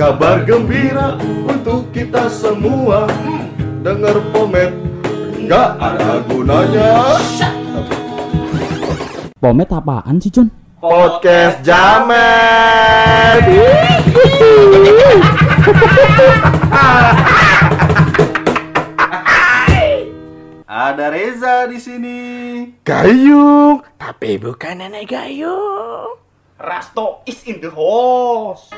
Kabar gembira untuk kita semua Dengar pomet nggak ada gunanya Pomet apaan sih, John? Podcast Jamet Ada Reza di sini. Gayung Tapi bukan nenek gayung Rasto is in the house.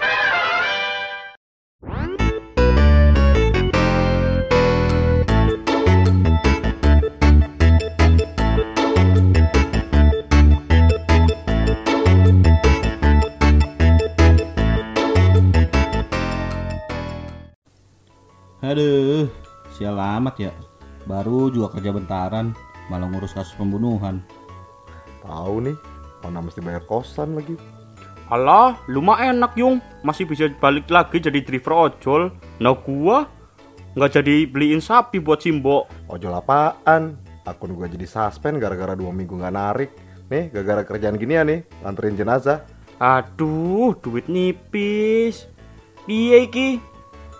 Aduh, sial amat ya. Baru juga kerja bentaran, malah ngurus kasus pembunuhan. Tahu nih Mana mesti bayar kosan lagi. Alah, lu mah enak yung. Masih bisa balik lagi jadi driver ojol. Nah gua nggak jadi beliin sapi buat Simbo Ojol apaan? Akun gua jadi suspend gara-gara dua minggu nggak narik. Nih gara-gara kerjaan gini ya nih Nganterin jenazah. Aduh, duit nipis. Piye iki?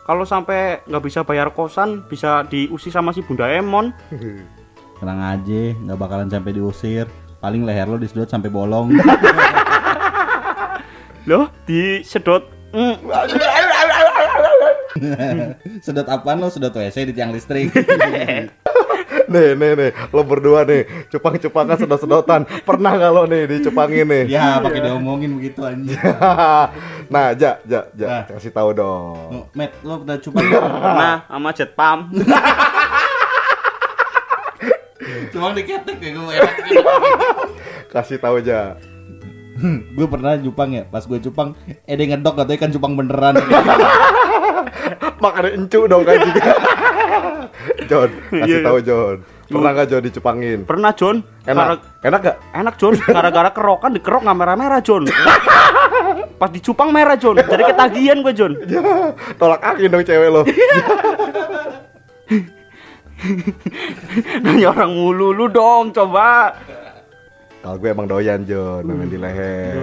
Kalau sampai nggak bisa bayar kosan Bisa diusir sama si Bunda Emon Tenang aja, nggak bakalan sampai diusir. Paling leher lo disedot sampai bolong. Loh, disedot mm, sedot apaan lo? Sedot WC di tiang listrik. Nih nih nih Lo berdua nih Cupang-cupangan sedot-sedotan Pernah nggak lo nih dicupangin nih ya, pakai diomongin begitu anjing. nah, Ja, Ja, Ja, Nah. kasih tahu dong. Oh, Matt, lo udah cupang? Pernah sama jet pump Cuma diketek ya gue enak. Kasih tahu Ja. gue pernah cupang ya, pas gue cupang, eh dia ngedok katanya kan cupang beneran. Makan encu dong kan juga. John, kasih Iya, tahu John. Pernah nggak John dicupangin? Pernah John. Enak, enak gak? Enak John, gara-gara kerokan dikerok nggak merah-merah John. Pas dicupang merah John, jadi ketagihan gue John. Tolak angin dong cewek lo. Nanya orang mulu lu dong, coba. Kalau gue emang doyan John, main di leher.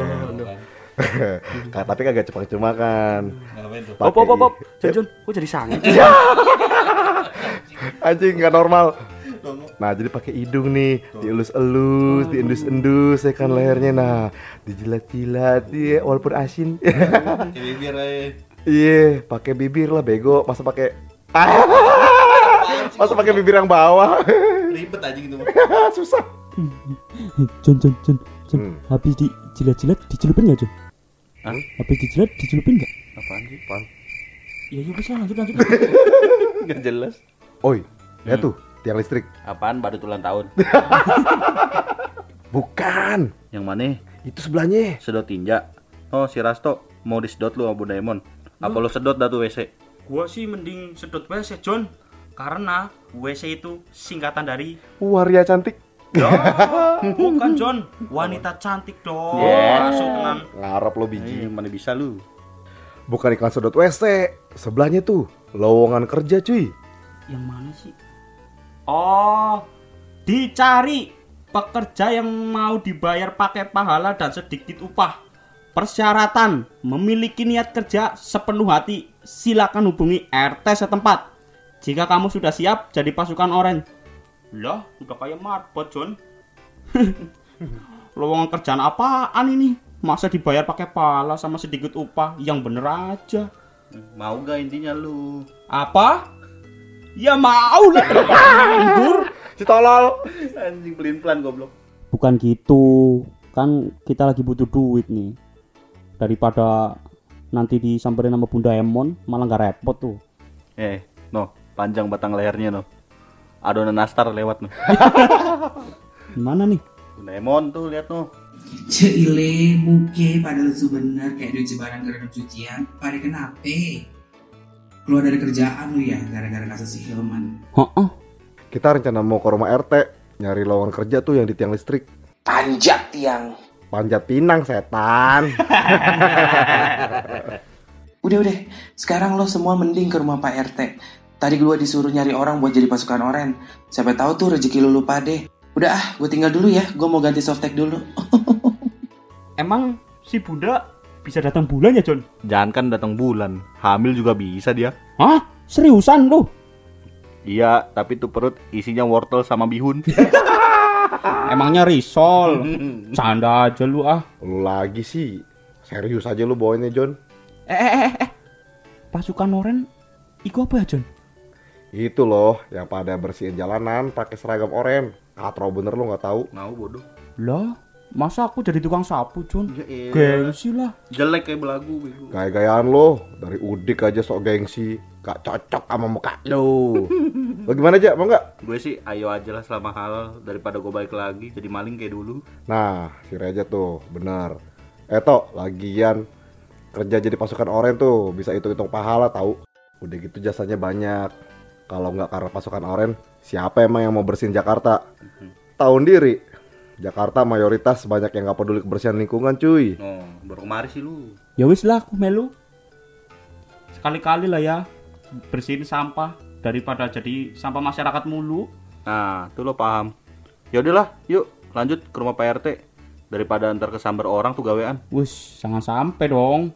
Kak, tapi kagak cupang kan. Ngapain tuh? Op, op, op, op. John, John, kok jadi sangat? Anjing nggak normal. Nah, jadi pakai hidung nih, dielus-elus, diendus-endus ya kan lehernya. Nah, dijilat-jilat ya walaupun asin. Bibir aja. Iya, pakai bibir lah bego. Masa pakai Masa pakai bibir yang bawah. Ribet aja gitu. Susah. John, John, John. Hmm. Habis dijilat-jilat, dicelupin nggak, John? Hah? Habis dijilat, dicelupin nggak? Apaan sih? Apaan? Ya, ya bisa lanjut, lanjut. Gak jelas Oi, lihat tuh, tiang listrik. Apaan baru ulang tahun? Bukan. Yang mana? Itu sebelahnya. Sedot tinja Oh, si Rasto mau disedot lu sama Bunda Emon Apa lu sedot dah tuh WC? Gua sih mending sedot WC, John Karena WC itu singkatan dari Waria cantik. Bukan John, wanita cantik dong. Yeah. Langsung tenan. Ngarep lo biji. mana bisa lu? Bukan iklan sedot WC. Sebelahnya tuh lowongan kerja cuy. Yang mana sih? Oh, dicari pekerja yang mau dibayar pakai pahala dan sedikit upah. Persyaratan memiliki niat kerja sepenuh hati. Silakan hubungi RT setempat. Jika kamu sudah siap jadi pasukan orange. Lah, udah kayak marbot, John. Lowongan kerjaan apaan ini? Masa dibayar pakai pala sama sedikit upah? Yang bener aja. Mau gak intinya lu? Apa? Ya mau lah nganggur? Si tolol. Anjing pelin pelan goblok. Bukan gitu. Kan kita lagi butuh duit nih. Daripada nanti disamperin sama Bunda Emon, malah nggak repot tuh. Eh, no, panjang batang lehernya no. Adonan nastar lewat no. Gimana nih? Bunda Emon tuh lihat no. Ceile muke pada lesu bener kayak duit jebaran dalam cucian Pada kenapa? Keluar dari kerjaan lu ya gara-gara kasus si Hilman Heeh. Kita rencana mau ke rumah RT nyari lowongan kerja tuh yang di tiang listrik. Panjat tiang Panjat pinang setan. Udah udah sekarang lo semua mending ke rumah Pak RT Tadi gue disuruh nyari orang buat jadi pasukan oren Siapa tahu tuh rezeki lu lupa deh Udah ah gue tinggal dulu ya Gue mau ganti softtek dulu Emang si Bunda bisa datang bulan ya John Jangan kan datang bulan, hamil juga bisa dia. Hah? Seriusan lu? Iya, tapi tuh perut isinya wortel sama bihun. Emangnya risol? Canda aja lu ah Lu lagi sih. Serius aja lu bawainnya John. Eh eh eh eh Pasukan oren Iku apa ya John? Itu loh yang pada bersihin jalanan pakai seragam oren. Katro bener lu nggak tahu. Mau bodoh. Lah Masa aku jadi tukang sapu John? Ya elah. Gengsi lah Jelek kayak belagu bego. Gaya-gayaan lo dari udik aja sok gengsi. Gak cocok sama muka lo. Lo gimana aja mau nggak? Gue sih ayo aja lah selama halal daripada gue balik lagi jadi maling kayak dulu. Nah, si Reja tuh, bener. Eh toh, lagian kerja jadi pasukan oren tuh bisa hitung-hitung pahala tahu. Udah gitu jasanya banyak. Kalau nggak karena pasukan oren, siapa emang yang mau bersihin Jakarta? Tahun diri. Jakarta mayoritas banyak yang nggak peduli kebersihan lingkungan, cuy. No, baru kemari sih lu. Ya wis lah aku melu Sekali-kali lah ya Bersihin sampah Daripada jadi sampah masyarakat mulu Nah, tuh lo paham. Ya udahlah, yuk lanjut ke rumah Pak RT daripada ntar kesambar orang tuh gawean. Wus, jangan sampai dong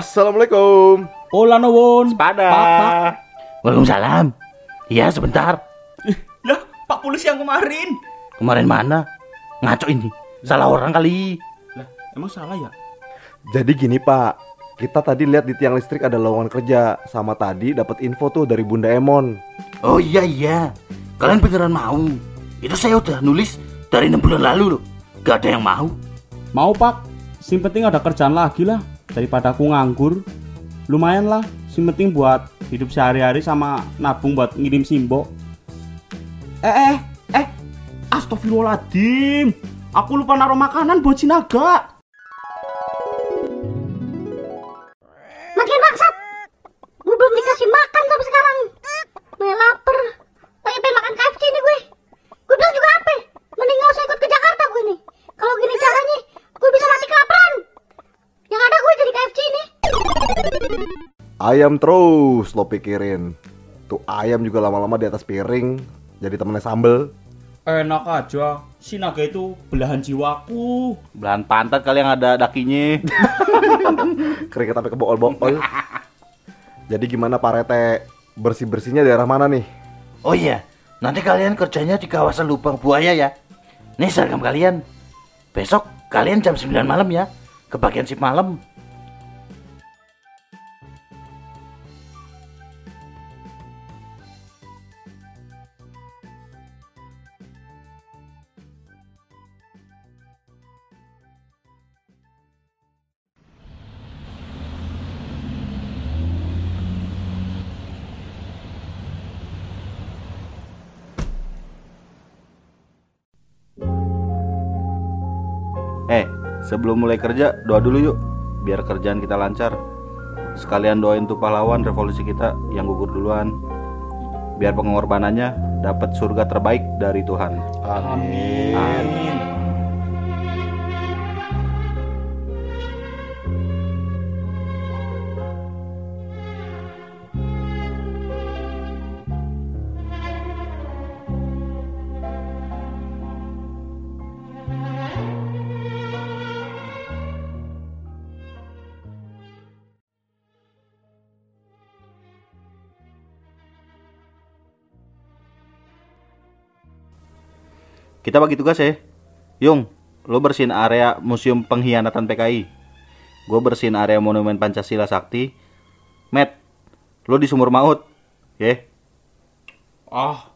Assalamualaikum. Ola nuwun Pada. Pak, Pak. Waalaikumsalam. Iya sebentar. Lah, Pak polisi yang kemarin Kemarin mana? Ngaco ini. Salah orang kali. Lah, emang salah ya? Jadi gini Pak, kita tadi lihat di tiang listrik ada lowongan kerja. Sama tadi dapat info tuh dari Bunda Emon. Oh iya iya. Kalian beneran mau? Itu saya udah nulis dari enam bulan lalu loh. Gak ada yang mau. Mau pak, sing penting ada kerjaan lagi lah Daripada aku nganggur Lumayan lah, sing penting buat hidup sehari-hari sama nabung buat ngirim simbo Eh eh eh Astagfirullahaladzim. Aku lupa naruh makanan buat si Ayam terus lo pikirin. Tuh ayam juga lama-lama di atas piring. Jadi temennya sambel. Enak aja, si naga itu belahan jiwaku Belahan pantat kali yang ada dakinya. Keringet sampai ke bool-bool. Jadi gimana Pak Rete? Bersih-bersihnya daerah mana nih? Oh iya, nanti kalian kerjanya di kawasan lubang buaya ya. Nih seragam kalian. Besok kalian jam 9 malam ya. Ke bagian sip malam. Sebelum mulai kerja, doa dulu yuk. Biar kerjaan kita lancar. Sekalian doain tuh pahlawan revolusi kita yang gugur duluan. Biar pengorbanannya dapat surga terbaik dari Tuhan. Amin. Amin Kita bagi tugas ya. Yung, lo bersihin area Museum Pengkhianatan PKI. Gue bersihin area Monumen Pancasila Sakti. Matt, lo di sumur maut. Ya, Ah,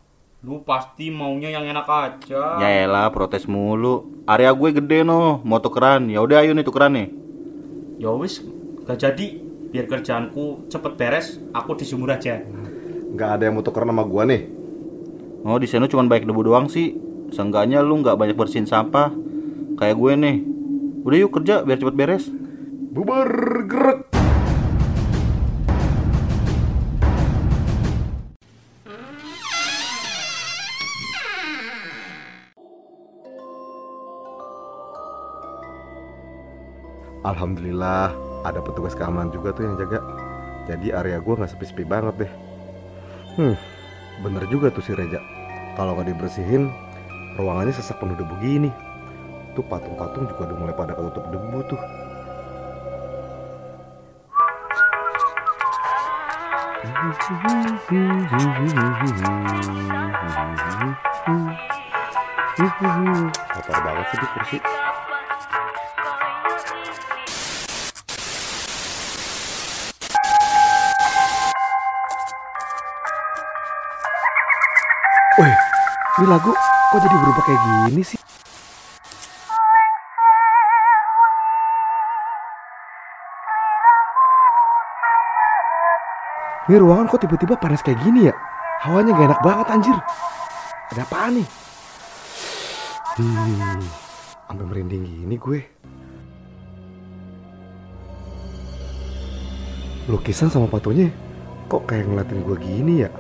lu pasti maunya yang enak aja ya elah protes mulu. Area gue gede no, mau tukeran. Ya udah ayo nih tukeran nih. Ya wis, gak jadi Biar kerjaanku cepet beres, aku di sumur aja Nggak ada yang mau tukeran sama gua nih. Oh di sana cuma baik debu doang sih seenggaknya lu nggak banyak bersihin sampah. Kayak gue nih. Udah yuk kerja biar cepet beres. Bubar gerak Alhamdulillah ada petugas keamanan juga tuh yang jaga. Jadi area gue gak sepi-sepi banget deh. Hmm bener juga tuh si Reja Kalau gak dibersihin ruangannya sesak penuh debu gini. Tuh patung-patung juga udah mulai pada ketutup debu tuh. Kotor banget sih di kursi. Wih, ini lagu kok jadi berubah kayak gini sih? Ini ruangan kok tiba-tiba panas kayak gini ya? Hawanya gak enak banget anjir. Ada apaan nih? Hmm, sampai merinding gini gue. Lukisan sama patunya kok kayak ngeliatin gue gini ya?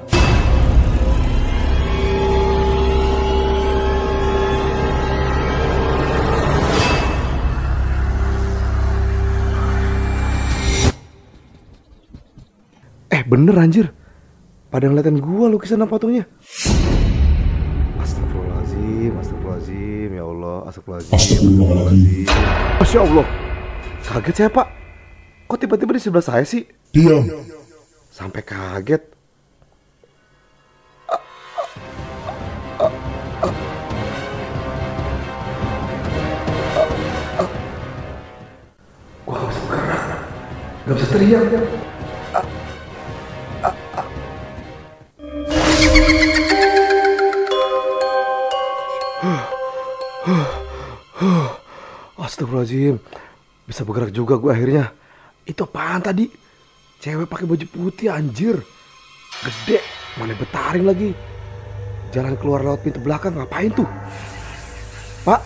Bener anjir. Pada ngeliatin gua lukisan sama patungnya Astagfirullahaladzim Astagfirullahaladzim Ya Allah Astagfirullahaladzim. Astagfirullahaladzim Masya Allah. Kaget saya pak. Kok tiba-tiba di sebelah saya sih? Diam. Sampai kaget. Gua bergerak Gak bisa teriak Astagfirullahaladzim. Bisa bergerak juga gue akhirnya. Itu apaan tadi? Cewek pakai baju putih anjir. Gede Mana betaring lagi. Jalan keluar lewat pintu belakang ngapain tuh? Pak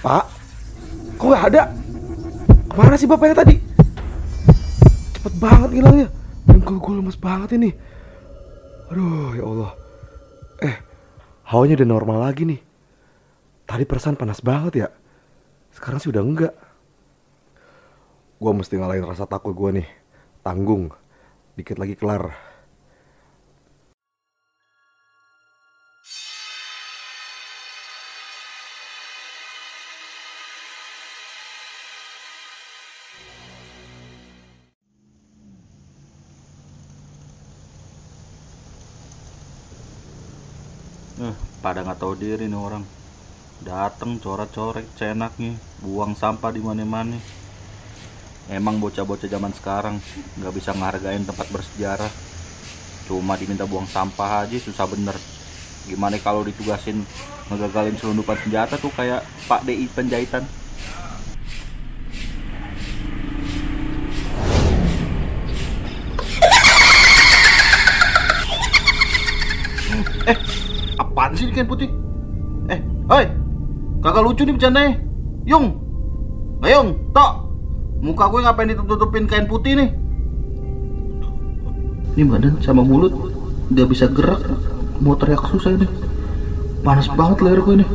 Pak Kok gak ada? Ke mana sih bapaknya tadi? Cepet banget ngilangnya. Dengkul gue lemes banget ini. Aduh ya Allah. Eh Hawanya udah normal lagi nih. Tadi perasaan panas banget ya Sekarang sih udah enggak. Gue mesti ngalahin rasa takut gue nih. Tanggung. Dikit lagi kelar. Eh, pada nggak tahu diri nih orang. Dateng coret-coret cenaknya, buang sampah di mana-mana. Emang bocah-bocah zaman sekarang nggak bisa ngehargain tempat bersejarah. Cuma diminta buang sampah aja susah bener. Gimana kalau ditugasin ngegagalin selundupan senjata tuh kayak Pak DI penjahitan. Eh, apaan sih ini kain putih? Eh, hoi, kagak lucu nih bercandanya. Yung, Ayung, tok, muka gue ngapain ditutup-tutupin kain putih nih? Ini badan sama mulut nggak bisa gerak, mau teriak susah ini. Panas banget leher gue ini.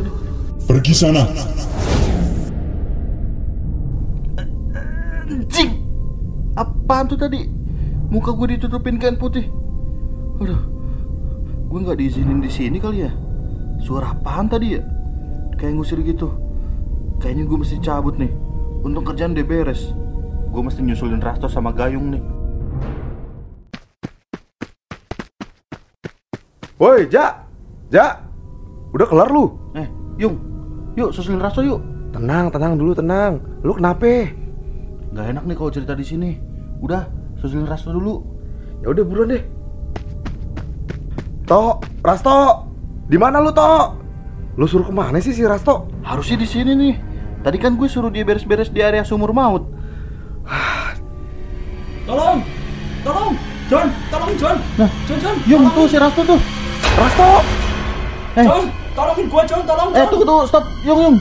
Pergi sana. Anjing, apaan tuh tadi? Muka gue ditutupin kain putih. Aduh, gue nggak diizinin di sini kali ya. Suara apaan tadi ya? Kayak ngusir gitu. Kayaknya gue mesti cabut nih. Untung kerjaan udah beres. Gue mesti nyusulin Rasto sama Gayung nih. Woi Ja Ja Udah kelar lu Eh, Yung, yuk susulin Rasto yuk. Tenang tenang dulu tenang Lu kenapa? Gak enak nih kalau cerita di sini. Udah, susulin Rasto dulu. Ya udah buruan deh Tok Rasto di mana lu Tok? Lu suruh ke mana sih si Rasto? Harusnya di sini nih. Tadi kan gue suruh dia beres-beres di area sumur maut. Tolong! Tolong! John! Tolong John! Nah, John, John! Yung tolong. tuh si Rasto tuh. Rasto Eh, John! Tolongin gua John! Tolong eh John! tunggu tunggu stop. Yung Yung.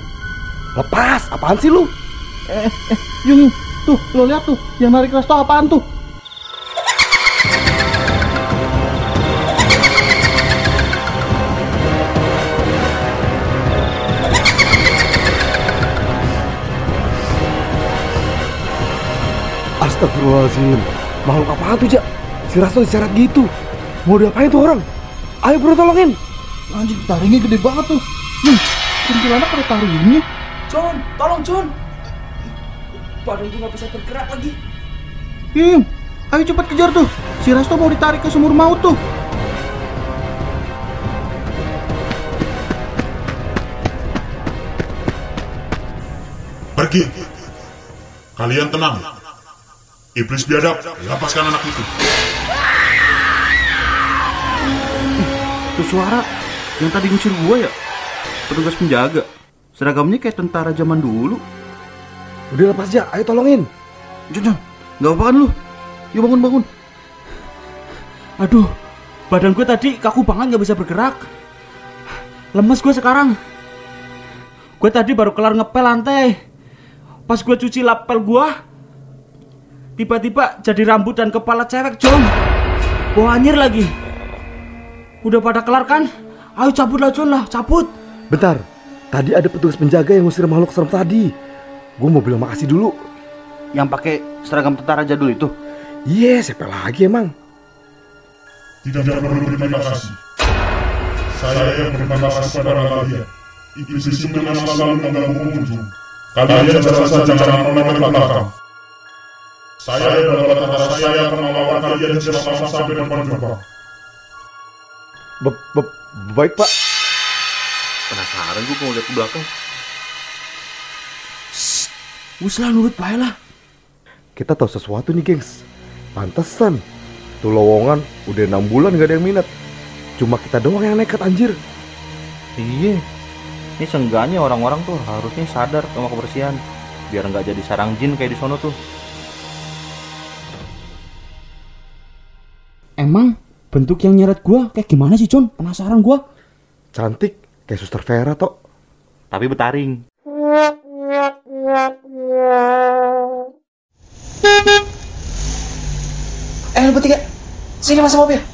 Lepas apaan sih lu? Eh, eh, Yung, Yung. Tuh, lo lihat tuh, yang narik Rasto apaan tuh? Astagfirullahaladzim. Makhluk apaan tuh, Jak? Si Rasto diseret gitu. Mau diapain tuh orang? Ayo bro tolongin. Anjing taringnya gede banget tuh. Nih, kuntilanak ada taringnya. John, tolong John. Badan gue gak bisa bergerak lagi. Im, ayo cepat kejar tuh. Si Resto mau ditarik ke sumur maut tuh. Pergi. Kalian tenang. Iblis biadab, lepaskan anak itu. Itu suara yang tadi ngusir gua ya. Petugas penjaga. Seragamnya kayak tentara zaman dulu. Udah lepas, Jak. Ayo tolongin. John, John, nggak apa kan lu? Yuk bangun bangun. Aduh, badan gue tadi kaku banget gak bisa bergerak. Lemes gue sekarang. Gue tadi baru kelar ngepel lantai. Pas gue cuci lapel gue, tiba-tiba jadi rambut dan kepala cewek, John. Bau anjir lagi. Udah pada kelar kan? Ayo cabut lah, John lah, cabut. Bentar. Tadi ada petugas penjaga yang ngusir makhluk serem tadi. Gue mau bilang makasih dulu. Yang pakai seragam tentara jadul itu. Iya, siapa lagi emang? Tidak perlu berterima kasih. Saya yang berterima kasih pada kalian. Iblis itu memang selalu mengganggu pengunjung. Kalian saja jangan menoleh ke belakang. Saya dan tentara saya akan melawan kalian bersama sampai depan gerbang. Be- be- baik, Pak. Penasaran gua mau lihat ke belakang. Wus lah nurut baik lah. Kita tahu sesuatu nih, gengs. Pantesan. Tuh lowongan udah enam bulan gak ada yang minat. Cuma kita doang yang nekat anjir. Iya. Ini seenggaknya orang-orang tuh harusnya sadar sama kebersihan. Biar nggak jadi sarang jin kayak di sono tuh. Emang bentuk yang nyeret gua kayak gimana sih, John? Penasaran gua. Cantik kayak suster Vera tok. Tapi betaring. Eh, lu bertiga. Sini masuk mobil.